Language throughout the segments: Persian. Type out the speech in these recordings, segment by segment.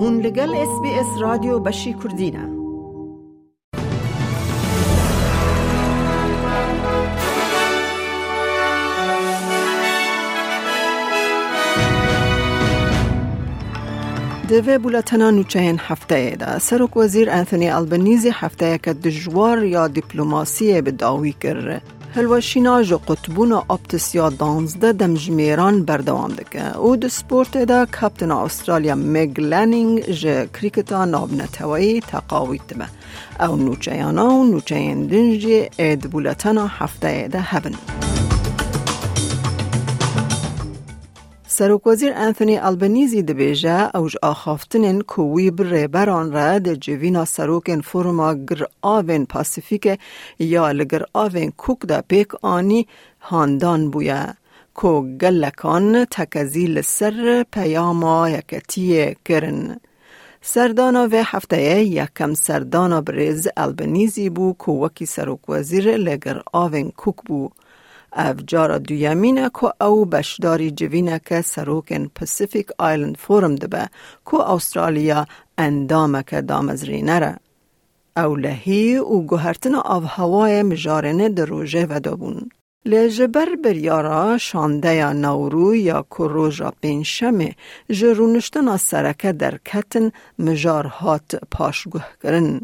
هون لگل اس بی اس رادیو بشی کردینه دوی بولتنا نوچهین هفته ده سرک وزیر انتونی البنیزی هفته که دجوار یا دیپلوماسی به داوی کرده هلوشینا جو قطبون دانزده دمجمیران بردوام دکه. او د سپورت ده کپتن استرالیا میگ لنینگ جه کریکتا ناب نتوایی تقاوی تبه او نوچه و نوچه دنجی اید بولتنا هفته ده هبن سروک وزیر انتونی البنیزی دبیجه اوج آخافتنین کووی بر بران را ده جوینا سروکن فرما گر آوین پاسیفیک یا لگر آوین کوک دا پیک آنی هاندان بویا کو گلکان تکزیل سر پیاما یکتی کرن. سردانا و هفته یکم سردانا بریز البنیزی بو کو وکی سروک وزیر لگر آوین کوک بو. او جارا دویمینه که او بشداری جوینه که سروکن پسیفیک آیلند فورم دبه که استرالیا اندامه که دامزرینه را. او لحی و گوهرتن آف هوای مجارنه در روژه و دابون. لجبر بریارا شانده یا نورو یا کروژا پینشمه جرونشتن سرکه در کتن مجارهات پاشگوه کرن.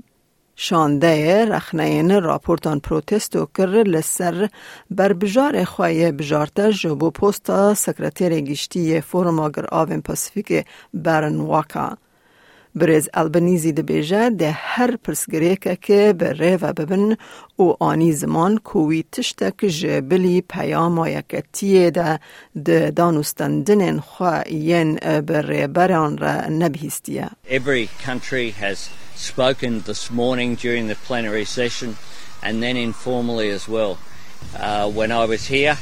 شانده رخنین راپورتان پروتستو کر لسر بر بجار خواهی بجارتا جبو پوستا سکرتیر گشتی فورم آگر آوین پاسفیک برن واکا. بریز البنیزی ده بیجه ده هر پرسگریکه که به ریو ببن او آنی زمان کوی تشتک جبلی پیام یکتیه ده ده دانستندن خواهین به ریبران را نبهیستیه. Every country has spoken this morning during the plenary session and then informally as well. Uh, when I was here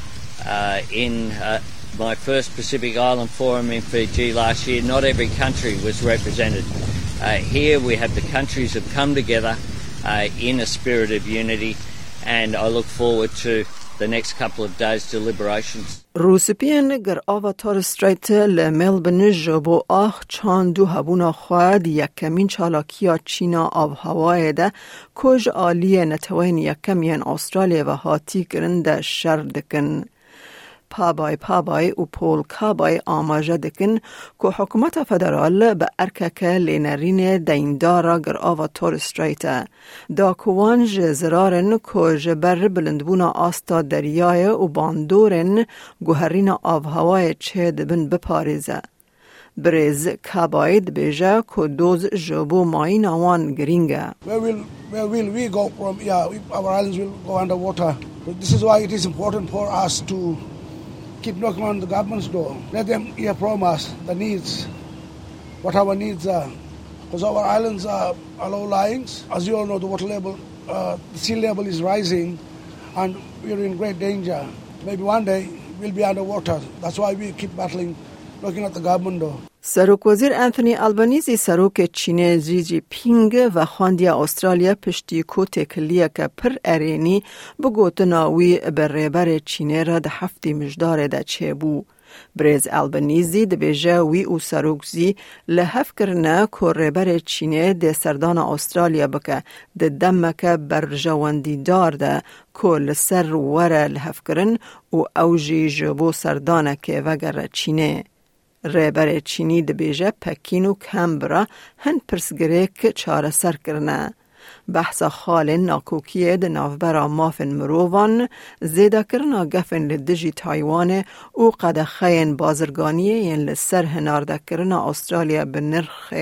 uh, in uh, my first Pacific Island Forum in Fiji last year, not every country was represented. Uh, here we have the countries have come together uh, in a spirit of unity and I look forward to the next couple of days deliberations. روسپین گر آوا تار استریت لملبن جبو آخ چان دو هبونا خواد یکمین چالاکیا چینا آب هوای ده کج آلی نتوین یکمین استرالیا و هاتی کرن شر دکن. پابای پابای و پول کابای آماجه دکن که حکومت فدرال به ارکک لینرین دیندارا گر آوا تور استریت دا کوانج زرارن که جبر بلندبونا آستا دریای و باندورن گوهرین آب هوای چه دبن بپاریزه. بریز کاباید بیجه که دوز جبو ماین آوان گرینگه. Where will, where will keep knocking on the government's door. Let them hear from us the needs, what our needs are. Because our islands are, are low lying. As you all know, the water level, uh, the sea level is rising, and we're in great danger. Maybe one day we'll be underwater. That's why we keep battling, knocking at the government door. سروک وزیر انتونی البانیزی سروک چین جی جی پینگ و خواندیا استرالیا پشتی کو تکلیه که پر ارینی بگوتناوی بر ریبر چینه را ده هفتی مجدار ده چه بو. بریز البنیزی ده بیجه وی او سروکزی لحف کرنه که ریبر چینه ده سردان استرالیا بکه ده دمکه بر جواندی دار ده که لسر وره لحف کرن و اوجی جبو سردانه که وگر چینه. ریبر چینی دبیجه پکین و کمبرا هن پرسگریک چاره سر کرنه. بحث خال ناکوکیه ده نافبرا مافن مرووان زیده کرنا گفن لدجی تایوان او قد خین بازرگانیه ین لسر هنارده کرنا استرالیا به نرخ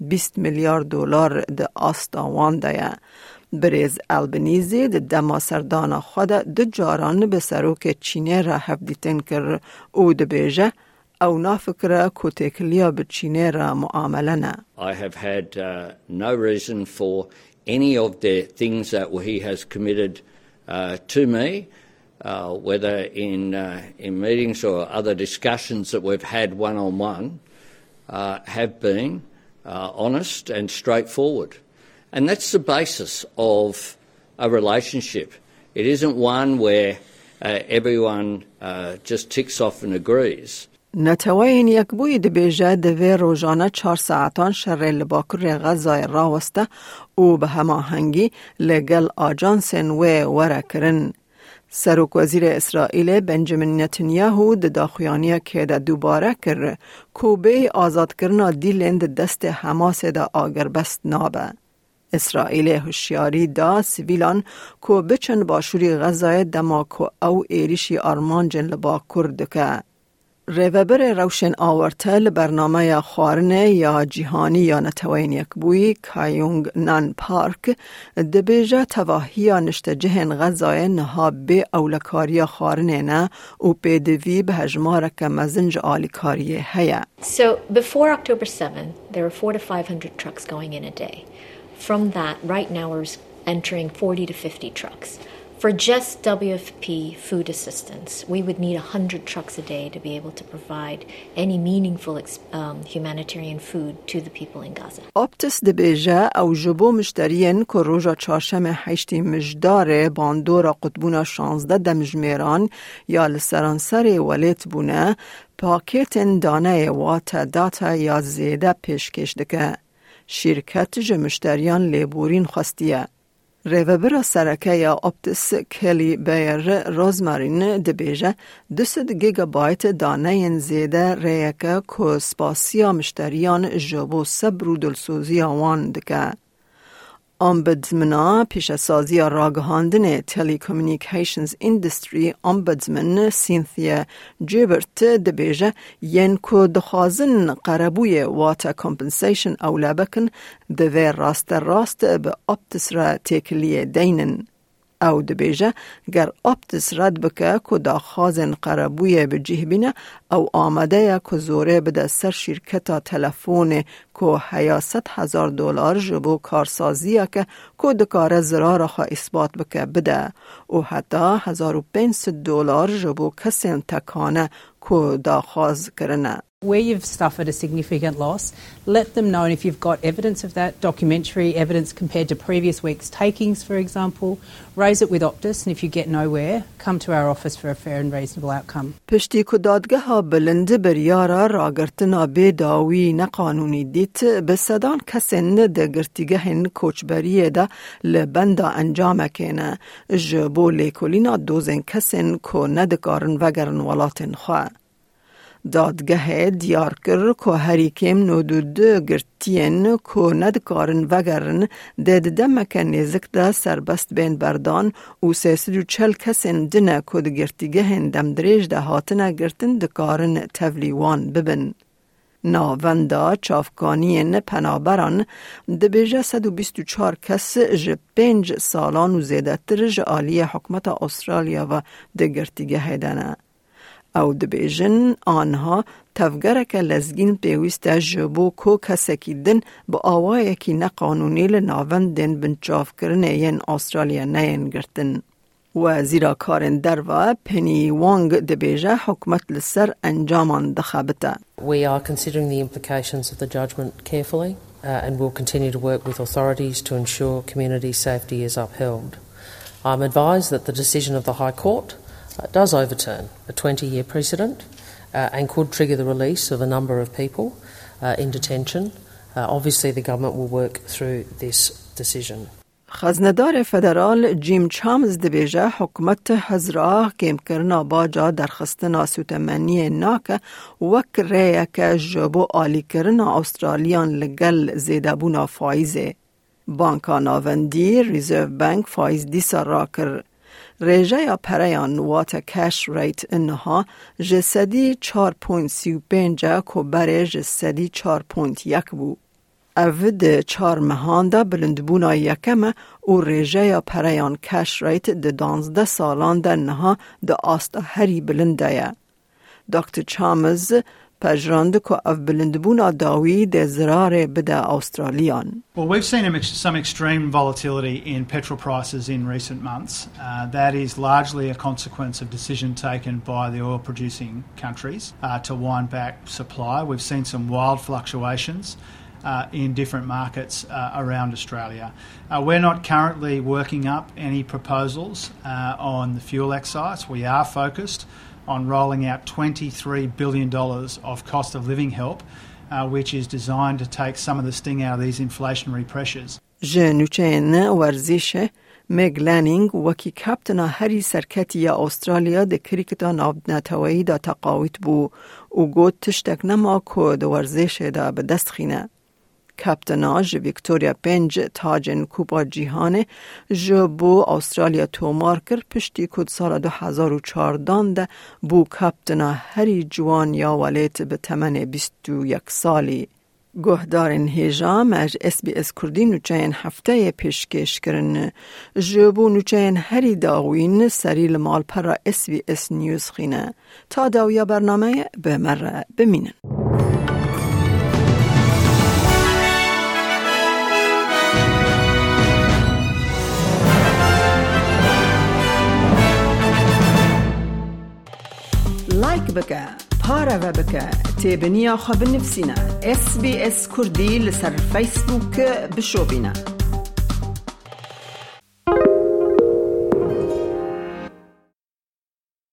20 میلیارد دلار ده آستاوان ده بریز البنیزی ده دما سردان خود ده جاران به سروک چینه را هفدیتن کر او ده بیجه او نافکره کوتکلیا بچینه را معامله نه. I have had uh, no reason for any of the things that he has committed uh, to me, uh, whether in, uh, in meetings or other discussions that we've had one on one, have been uh, honest and straightforward. And that's the basis of a relationship. It isn't one where uh, everyone uh, just ticks off and agrees. نتوین یک بوی دبیجه دوی روزانه چهار ساعتان راوسته او به هماهنگی لگل آجانسن و. سروک وزیر اسرائیل بنجامین نتنیاهو د داخویانی که ده دوباره کر کوبه آزاد کرنا دیلند دست حماس ده آگر بست نابه. اسرائیل هوشیاری دا سیویلان کو بچن باشوری غزای دماکو او ایریشی آرمان جن لبا کردکه. ریوبر روشن آورتل برنامه خوارنه یا جیهانی یا نتوین یک بوی کایونگ نان پارک دبیجه تواهی یا نشت جهن غذای نها به اولکاری خوارنه نه و پیدوی به هجمارک مزنج آلیکاری هیا. So before October 7, there were 4 to 500 trucks going in a day. From that, right now we're entering 40 to 50 trucks. For just WFP food assistance, we would need 100 trucks a day to be able to provide any meaningful um, humanitarian food to the people in Gaza. آپتس دبیجه او جبو مشترین که روژا چاشم هشتی مجدار باندورا قطبونا شانزده دمجمیران یا لسرانسر ولیت بونه پاکت دانه وات داتا یا زیده پیشکش دکه. شرکت جمشتریان لیبورین خواستیه. ریوبر سرکه یا اپتس کلی بیر روزمارین دبیجه دست گیگا بایت دانه زیده ریکه که سپاسیا مشتریان جبو سبرو دلسوزی وان دکه. آمبدزمنا پیش سازی راگهاندن تلیکومنیکیشنز اندستری آمبدزمن سینثیا جیبرت دبیجه ین کو دخوازن قربوی واتا کمپنسیشن اولا بکن دوی راست راست به اپتس را تکلیه دینن. او دبیجه گر اپتس رد بکه که دا خازن قربوی به بینه او آمده که زوره بده سر شرکتا تلفون که هیاست هزار دلار جبو کارسازی که که دکار زرار خوا اثبات بکه بده و حتی هزار و دلار جبو کسین تکانه که دا خواز کرنه. Where you've suffered a significant loss, let them know. And if you've got evidence of that, documentary evidence compared to previous week's takings, for example, raise it with Optus. And if you get nowhere, come to our office for a fair and reasonable outcome. پشتی که دادگاه بلند بریارا راگرتنا به داوی نقانونی دیت به صدان کسین ده گرتیگهن کوچبریه ده لبندا انجام کنه جبو لیکولینا دوزن کسین که ندکارن وگرن ولاتن خواه. دادگه دیار کر که هریکیم نودود گرتین که ندکارن وگرن دید دمک نیزک دا سربست بین بردان و سیسد و چل کسین دنه که دگرتیگه دم دریج ده هاتنه گرتن دکارن تولیوان ببن. ناوندا چافکانین پنابران دبیجه 124 کس ج پنج سالان و زیده تر ج آلی حکمت استرالیا و دگرتیگه هیدنه. او دبیجن آنها تفگرک لزگین پیوست جبو کو کسکی دن با آوای کی نقانونی لناون دن بنچاف کرنه ین آسترالیا نین گرتن. و زیرا کارن در و پنی وانگ دبیجه حکمت لسر انجامان دخابتا. We are considering the implications of the judgment carefully uh, and will continue to work with authorities to ensure community safety is upheld. I'm advised that the decision of the High Court does overturn a 20 year precedent uh, and could trigger the release of a number of people uh, in detention. Uh, obviously, the government will work through this decision. خزندار فدرال جیم چامز دبیجه حکمت هزرا کم کرنا باجا در خستنا سوتمنی ناک وک ریک جبو آلی کرنا استرالیان لگل زیدابونا فایزه. بانکا ناوندی ریزرو بانک فایز دیسا را کر یا پریان وات کش ریت انها جسدی 4.35 که بره جسدی 4.1 بو. او ده چار مهان ده بلندبونا یکم او یا پریان کش ریت ده دانزده سالان ده نها ده آستا هری بلنده یا. دکتر چامز Well, we've seen some extreme volatility in petrol prices in recent months. Uh, that is largely a consequence of decision taken by the oil producing countries uh, to wind back supply. We've seen some wild fluctuations. Uh, in different markets uh, around Australia. Uh, we're not currently working up any proposals uh, on the fuel excise. We are focused on rolling out $23 billion of cost of living help, uh, which is designed to take some of the sting out of these inflationary pressures. ورزشه مگ لانینگ وکی کپتنا هری سرکتی یا استرالیا ده کریکتا نابنتوایی دا تقاویت بو و گوت تشتک نما که ده ورزش دا به دست خینه. کپتنا ج ویکتوریا پنج تاجن کوپا جیهانه ج بو استرالیا تومار کر پشتی کد سال 2014 ده بو کپتنا هری جوان یا ولیت به تمن 21 سالی. گهدارن هیجام از اس بی اس کردی نوچین هفته پیشکش کرن جبو نوچین هری داوین سری مال پر اس بی اس نیوز خینه. تا داویا برنامه به مره بمینن. لایک بکه پارە بە بکە تێبنییا خە بنفسینە SسBS کوردی لەسەر فیسبووکە بشۆبینە.